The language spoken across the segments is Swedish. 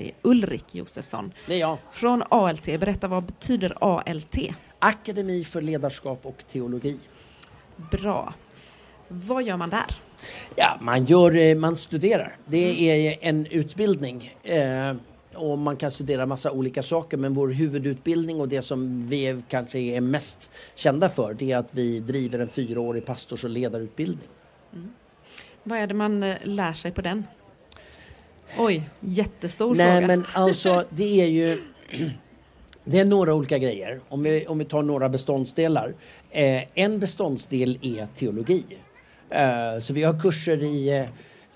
det är Ulrik Josefsson. Det är jag. Från ALT. Berätta, vad betyder ALT? Akademi för ledarskap och teologi. Bra. Vad gör man där? Ja, man, gör, eh, man studerar. Det är en utbildning. Eh, och man kan studera massa olika saker men vår huvudutbildning och det som vi kanske är mest kända för det är att vi driver en fyraårig pastors och ledarutbildning. Mm. Vad är det man eh, lär sig på den? Oj, jättestor Nej, fråga. men alltså det är ju det är några olika grejer. Om vi, om vi tar några beståndsdelar. Eh, en beståndsdel är teologi. Eh, så vi har kurser i eh,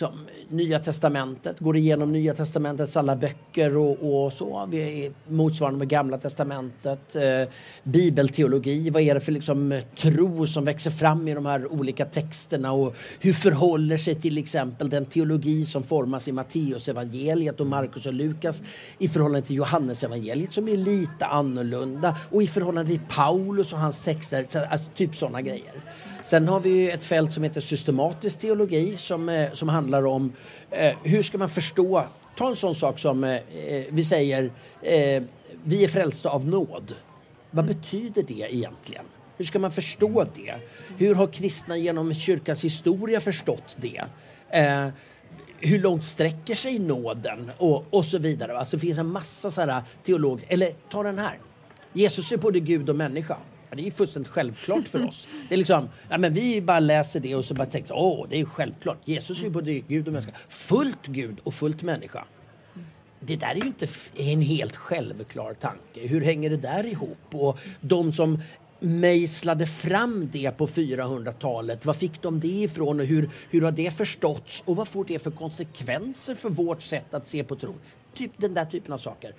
liksom, Nya Testamentet, går igenom Nya Testamentets alla böcker och, och så. Vi är motsvarande med Gamla Testamentet. Eh, bibelteologi, vad är det för liksom, tro som växer fram i de här olika texterna och hur förhåller sig till exempel den teologi som formas i Matteus evangeliet och Markus och Lukas i förhållande till Johannes evangeliet som är lite annorlunda och i förhållande till Paulus och hans texter, alltså, typ sådana grejer. Sen har vi ett fält som heter systematisk teologi som, eh, som handlar om eh, hur ska man förstå, ta en sån sak som eh, eh vi säger, eh, vi är frälsta av nåd. Vad betyder det egentligen? Hur ska man förstå det? Hur har kristna genom kyrkans historia förstått det? Eh, hur långt sträcker sig nåden? Och, och så vidare. Alltså det finns en massa sådana teologer, eller ta den här. Jesus är både Gud och människa. Ja, det är fullständigt självklart för oss. Det är liksom, ja, men vi bara läser det och så bara tänker åh, det är självklart. Jesus är ju både Gud och människa. Fullt Gud och fullt människa. Det där är ju inte en helt självklar tanke. Hur hänger det där ihop? Och de som mejslade fram det på 400-talet, var fick de det ifrån och hur, hur har det förståtts och vad får det för konsekvenser för vårt sätt att se på tro? Typ den där typen av saker.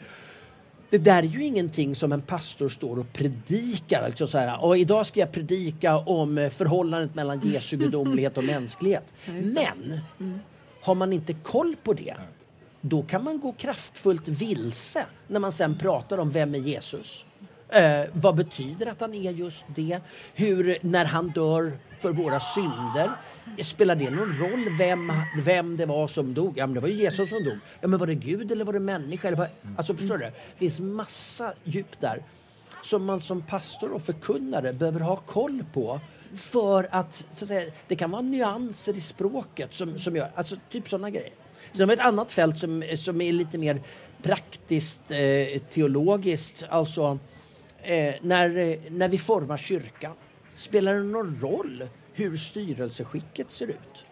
Det där är ju ingenting som en pastor står och predikar. Alltså så här, och idag ska jag predika om eh, förhållandet mellan Jesu gudomlighet och mänsklighet. Men mm. har man inte koll på det, då kan man gå kraftfullt vilse när man sen pratar om vem är Jesus? Eh, vad betyder att han är just det? Hur, när han dör för våra synder, spelar det någon roll vem, vem det var som dog? Ja, men det var ju Jesus som dog. Ja, men var det Gud eller var det människa? Eller var, alltså, förstår du? Det finns massa djup där som man som pastor och förkunnare behöver ha koll på för att, så att säga, det kan vara nyanser i språket som, som gör, alltså typ sådana grejer. Sen har vi ett annat fält som, som är lite mer praktiskt eh, teologiskt, alltså eh, när, eh, när vi formar kyrkan. Spelar det någon roll hur styrelseskicket ser ut?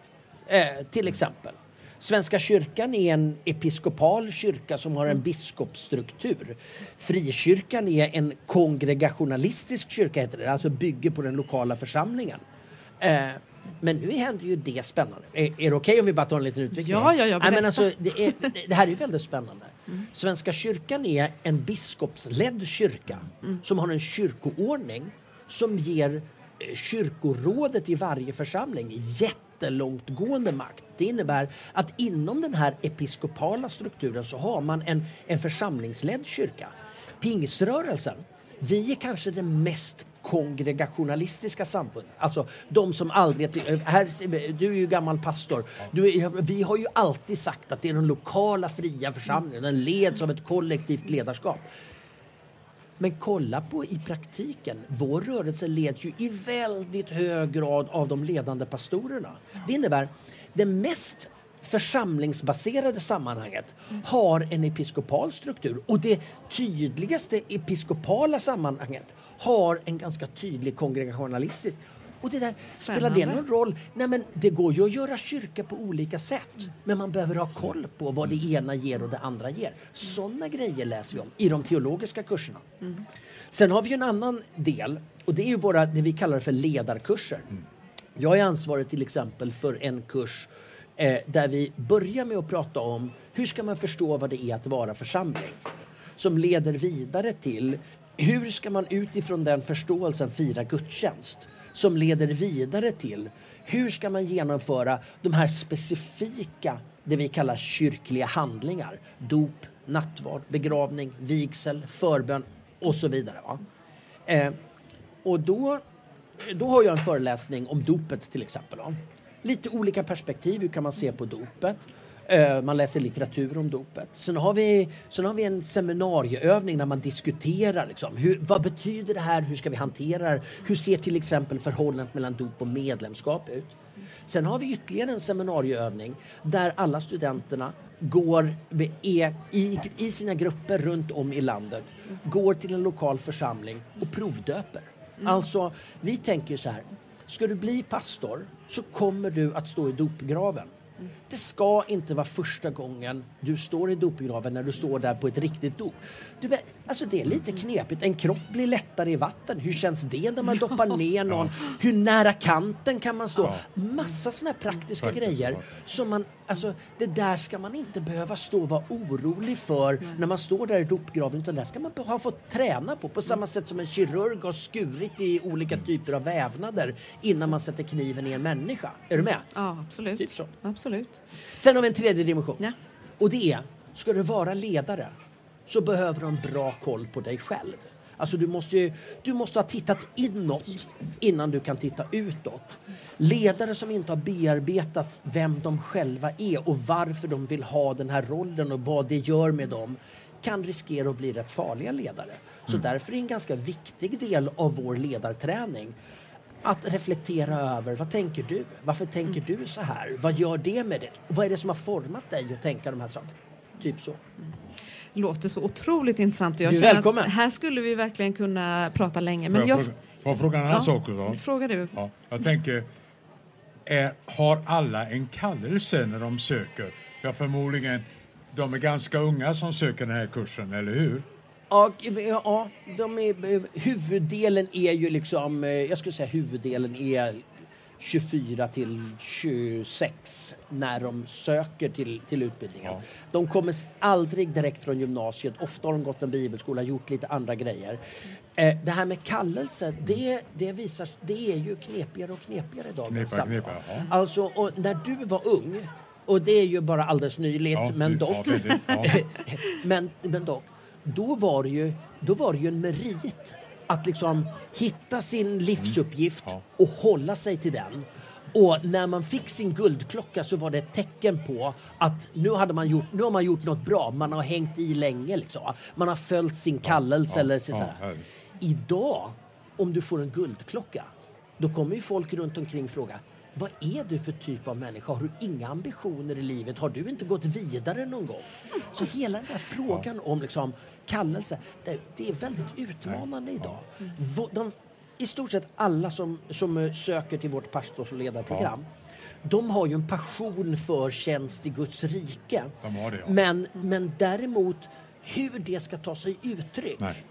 Eh, till exempel. Svenska kyrkan är en episkopal kyrka som har en biskopsstruktur. Frikyrkan är en kongregationalistisk kyrka, heter det, alltså bygger på den lokala församlingen. Eh, men nu händer ju det spännande. Är, är det okej okay om vi bara tar en liten utvikning? Ja, ja, ja. Nej, men alltså, det, är, det, här är ju väldigt spännande. Mm. Svenska kyrkan är en biskopsledd kyrka mm. som har en kyrkoordning som ger eh, kyrkorådet i varje församling jättelångtgående makt. Det innebär att inom den här episkopala strukturen så har man en, en församlingsledd kyrka. Pingströrelsen, vi är kanske den mest kongregationalistiska samfund. Alltså de som aldrig... Här, du är ju gammal pastor. Du är, vi har ju alltid sagt att det är den lokala fria församlingen. Den leds av ett kollektivt ledarskap. Men kolla på i praktiken. Vår rörelse leds ju i väldigt hög grad av de ledande pastorerna. Det innebär det mest församlingsbaserade sammanhanget har en episkopal struktur och det tydligaste episkopala sammanhanget har en ganska tydlig kongregationalistisk och det där, spelar det någon roll? Nej men det går ju att göra kyrka på olika sätt. Men man behöver ha koll på vad det ena ger och det andra ger. Sådana grejer läser vi om i de teologiska kurserna. Mm. Sen har vi en annan del och det är ju våra, det vi kallar för ledarkurser. Mm. Jag är ansvarig till exempel för en kurs eh, där vi börjar med att prata om hur ska man förstå vad det är att vara församling? Som leder vidare till hur ska man utifrån den förståelsen fira gudstjänst? Som leder vidare till hur ska man genomföra de här specifika, det vi kallar kyrkliga handlingar? Dop, nattvard, begravning, vigsel, förbön och så vidare. Eh, och då, då har jag en föreläsning om dopet till exempel. Va? Lite olika perspektiv, hur kan man se på dopet? Eh, Man läser litteratur om dopet. Sen har vi, sen har vi en seminarieövning när man diskuterar liksom, hur, vad betyder det här, hur ska vi hantera det, hur ser till exempel förhållandet mellan dop och medlemskap ut. Sen har vi ytterligare en seminarieövning där alla studenterna går är i, i sina grupper runt om i landet, går till en lokal församling och provdöper. Alltså, vi tänker så här, ska du bli pastor så kommer du att stå i dopgraven. Det ska inte vara första gången du står i dopgraven när du står där på ett riktigt dop. Du, alltså det är lite knepigt. En kropp blir lättare i vatten. Hur känns det när man doppar ner någon? Hur nära kanten kan man stå? Massa här praktiska Praktiskt, grejer. Som man, alltså, det där ska man inte behöva stå och vara orolig för när man står där i dopgraven. Utan det ska man ha fått träna på. På samma sätt som en kirurg har skurit i olika typer av vävnader innan man sätter kniven i en människa. Är du med? Ja, absolut. Typ så. Absolut. Sen har vi en tredje dimension. Ja. Och det är, ska du vara ledare så behöver du en bra koll på dig själv. Alltså du måste, ju, du måste ha tittat inåt innan du kan titta utåt. Ledare som inte har bearbetat vem de själva är och varför de vill ha den här rollen och vad det gör med dem kan riskera att bli rätt farliga ledare. Så därför är en ganska viktig del av vår ledarträning att reflektera över vad tänker du? Varför tänker du så här? Vad gör det med dig? Och vad är det som har format dig att tänka de här sakerna? Typ så. Låter så otroligt intressant. Jag Du är känner välkommen. Att här skulle vi verkligen kunna prata länge. Får Men jag jag... fråga, får jag fråga en annan Ja. sak också? Fråga du. Ja, jag tänker, är, har alla en kallelse när de söker? Ja, förmodligen, de är ganska unga som söker den här kursen, eller hur? Ja, ja de är, huvuddelen är ju liksom, eh, jag skulle säga huvuddelen är 24 till 26 när de söker till, till utbildningen. Ja. De kommer aldrig direkt från gymnasiet. Ofta har de gått en bibelskola, gjort lite andra grejer. Eh, det här med kallelse, det, det, visar, det är ju knepigare och knepigare i dagens Knepigare, samhälle. knepigare, ja. Alltså, när du var ung, och det är ju bara alldeles nyligt, Ja, men dock. men, men dock, då var, det ju, då var det ju en merit att liksom hitta sin livsuppgift Ja. och hålla sig till den. Och när man fick sin guldklocka så var det ett tecken på att nu, hade man gjort, nu har man gjort något bra. Man har hängt i länge. Liksom. Man har följt sin kallelse. ja, eller så ja, så. Idag, om du får en guldklocka, då kommer ju folk runt omkring fråga vad är du för typ av människa? Har du inga ambitioner i livet? Har du inte gått vidare någon gång? Så hela den här frågan om liksom kallelse, det, det är väldigt utmanande idag. Vå- De, I stort sett alla som, som eh, söker till vårt pastors och ledarprogram de har ju en passion för tjänst i Guds rike. De det, ja. men, men däremot hur det ska ta sig uttryck Nej.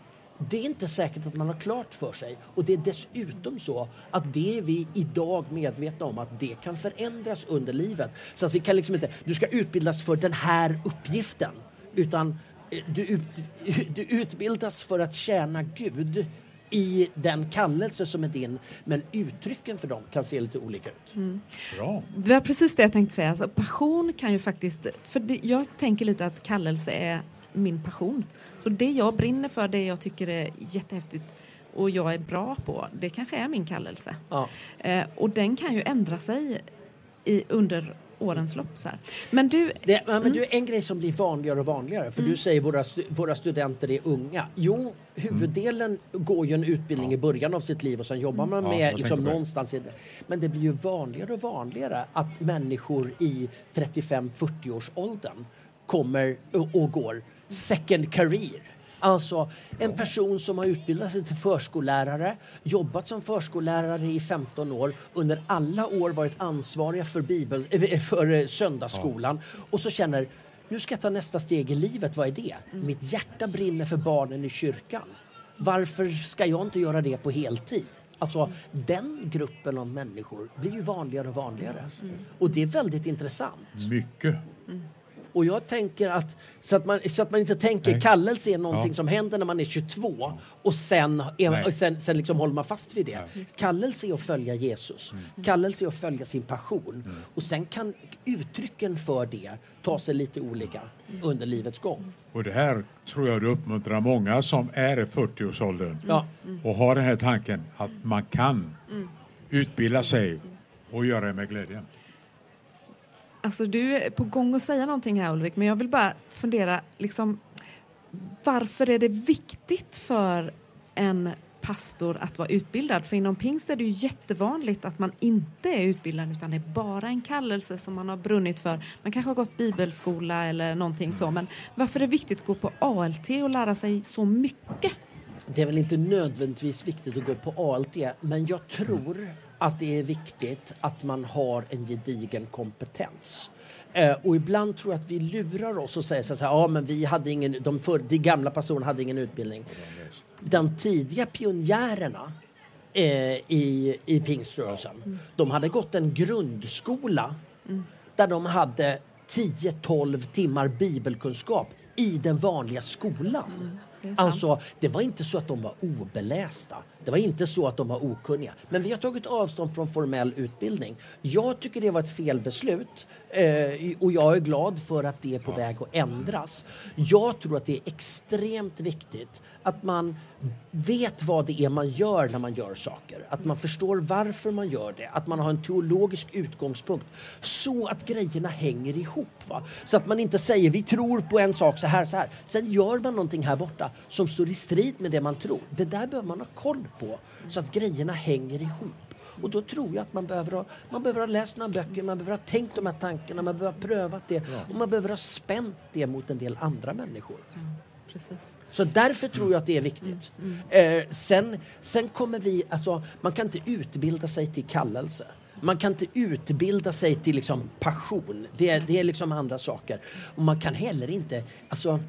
Det är inte säkert att man har klart för sig. Och det är dessutom så att det är vi idag medvetna om att det kan förändras under livet. Så att vi kan liksom inte, du ska utbildas för den här uppgiften. Utan eh, du, ut, du utbildas för att tjäna Gud i den kallelse som är din. Men uttrycken för dem kan se lite olika ut. Bra. Det var precis det jag tänkte säga. Alltså, passion kan ju faktiskt... För det, jag tänker lite att kallelse är min passion. Så det jag brinner för, det jag tycker är jättehäftigt och jag är bra på, det kanske är min kallelse. Ja. Eh, och den kan ju ändra sig i, under årens lopp. Så här. Men du, Det, ja, men du, en grej som blir vanligare och vanligare, för du säger våra, våra studenter är unga. Jo, huvuddelen går ju en utbildning i början av sitt liv och sen jobbar man Ja, med jag liksom, någonstans. I det. Men det blir ju vanligare och vanligare att människor i 35-40 års åldern kommer och, och går second career. Alltså en person som har utbildat sig till förskollärare, jobbat som förskollärare i 15 år, under alla år varit ansvariga för, bibel, eh, för eh, söndagsskolan och så känner nu ska jag ta nästa steg i livet, vad är det? Mitt hjärta brinner för barnen i kyrkan. Varför ska jag inte göra det på heltid? Alltså den gruppen av människor blir ju vanligare och vanligare. Och det är väldigt intressant. Mycket. Och jag tänker att så att man, så att man inte tänker Nej. kallelse är någonting Ja. som händer när man är 22 och sen, är, Nej. sen, sen liksom håller man fast vid det. Ja. Kallelse är att följa Jesus. Kallelse är att följa sin passion. Och sen kan uttrycken för det ta sig lite olika under livets gång. Och det här tror jag du uppmuntrar många som är i 40-årsåldern Ja. och har den här tanken att man kan utbilda sig och göra det med glädje. Alltså du är på gång att säga någonting här Ulrik, men jag vill bara fundera liksom varför är det viktigt för en pastor att vara utbildad? För inom pingst är det ju jättevanligt att man inte är utbildad utan det är bara en kallelse som man har brunnit för. Man kanske har gått bibelskola eller någonting så, men varför är det viktigt att gå på ALT och lära sig så mycket? Det är väl inte nödvändigtvis viktigt att gå på ALT, men jag tror att det är viktigt att man har en gedigen kompetens. Eh, och ibland tror jag att vi lurar oss och säger så här, ja men vi hade ingen, de, för, de gamla pastorerna hade ingen utbildning. De tidiga pionjärerna eh, i, i pingströrelsen, mm. de hade gått en grundskola mm. där de hade 10-12 timmar bibelkunskap i den vanliga skolan. Mm. Det alltså, det var inte så att de var obelästa. Det var inte så att de var okunniga. Men vi har tagit avstånd från formell utbildning. Jag tycker det var ett felbeslut eh, och jag är glad för att det är på väg att ändras. Jag tror att det är extremt viktigt att man vet vad det är man gör när man gör saker. Att man förstår varför man gör det. Att man har en teologisk utgångspunkt så att grejerna hänger ihop. Va? Så att man inte säger vi tror på en sak så här, så här. Sen gör man någonting här borta som står i strid med det man tror. Det där behöver man ha koll på så att grejerna hänger ihop. Och då tror jag att man behöver ha, man behöver ha läst några böcker, man behöver ha tänkt de här tankarna, man behöver ha prövat det och man behöver ha spänt det mot en del andra människor. Precis. Så därför tror jag att det är viktigt. Mm. Mm. Eh, sen, sen kommer vi, alltså, man kan inte utbilda sig till kallelse. Man kan inte utbilda sig till liksom passion. Det är, det är liksom andra saker. Och man kan heller inte, alltså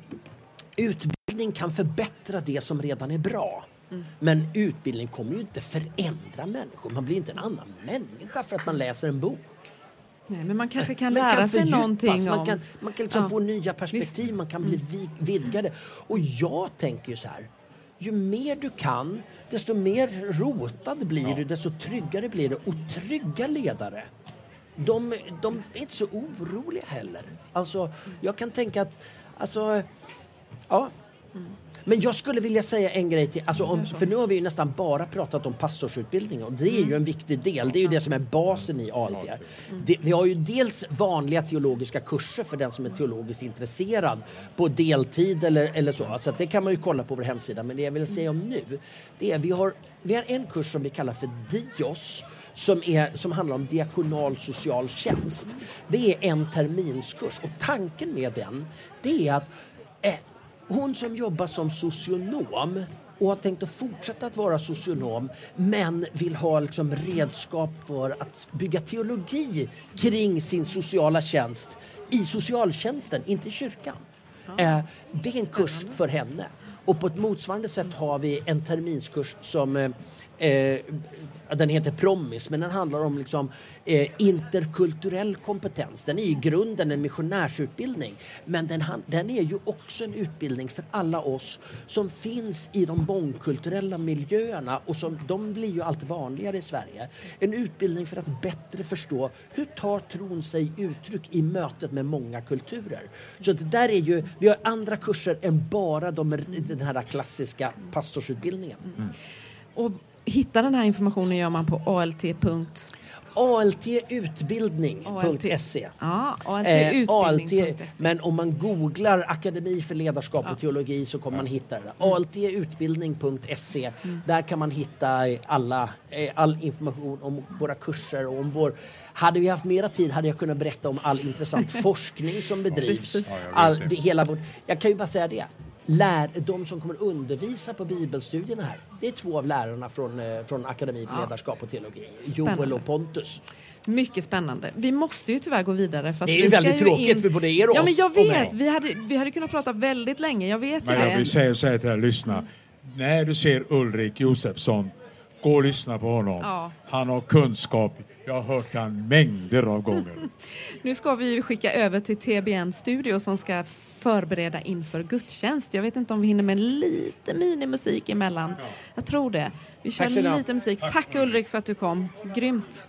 utbildning kan förbättra det som redan är bra. Mm. Men utbildning kommer ju inte förändra människor. Man blir inte en annan människa för att man läser en bok. Nej, men man kanske kan lära kan sig någonting man Kan, man kan liksom ja. få nya perspektiv, Visst. man kan bli mm. vidgade. Och jag tänker ju så här, ju mer du kan, desto mer rotad blir ja. du, desto tryggare blir du. Och trygga ledare, de, de är inte så oroliga heller. Alltså, jag kan tänka att, alltså, ja. Mm. Men jag skulle vilja säga en grej till. Alltså om, för nu har vi ju nästan bara pratat om pastorsutbildning och det är ju en mm. viktig del. Det är ju det som är basen i ALT. Det, vi har ju dels vanliga teologiska kurser för den som är teologiskt intresserad på deltid eller, eller så. Så det kan man ju kolla på vår hemsida. Men det jag vill säga om nu, det är vi har, vi har en kurs som vi kallar för DIOS som, är, som handlar om diakonal social tjänst. Det är en terminskurs och tanken med den det är att eh, hon som jobbar som socionom och har tänkt att fortsätta att vara socionom men vill ha liksom redskap för att bygga teologi kring sin sociala tjänst i socialtjänsten, inte i kyrkan. Ja. Eh, det är en kurs för henne. Och på ett motsvarande sätt har vi en terminskurs som eh, den heter Promis, men den handlar om liksom, eh, interkulturell kompetens. Den är i grunden en missionärsutbildning, men den, den är ju också en utbildning för alla oss som finns i de mångkulturella miljöerna och som, de blir ju allt vanligare i Sverige. En utbildning för att bättre förstå hur tar tron sig uttryck i mötet med många kulturer. Så det där är ju, vi har andra kurser än bara de, den här klassiska pastorsutbildningen. Mm. Och hitta den här informationen gör man på alt. Altutbildning.se. Ja, altutbildning.se. Eh, men om man googlar Akademi för ledarskap och teologi så kommer man hitta det. Mm. Altutbildning.se. Mm. Där kan man hitta alla, eh, all information om våra kurser och om vår hade vi haft mera tid hade jag kunnat berätta om all intressant forskning som bedrivs. All, hela vår, jag kan ju bara säga det lär, de som kommer undervisa på bibelstudierna här, det är två av lärarna från, eh, från Akademi för ja. ledarskap och teologi. Spännande. Joel och Pontus. Mycket spännande. Vi måste ju tyvärr gå vidare. För det är ju väldigt tråkigt in... för både er och ja, oss men Jag vet, vi hade, vi hade kunnat prata väldigt länge. Jag vet men ju jag det. vill säga så här till er, lyssna. Mm. När du ser Ulrik Josefsson, gå och lyssna på honom. Ja. Han har kunskap jag har hört den mängder av gånger. nu ska vi skicka över till TBN Studio som ska förbereda inför gudstjänst. Jag vet inte om vi hinner med lite minimusik emellan. Ja. Jag tror det. Vi kör lite musik. Tack, Tack Ulrik för att du kom. Grymt.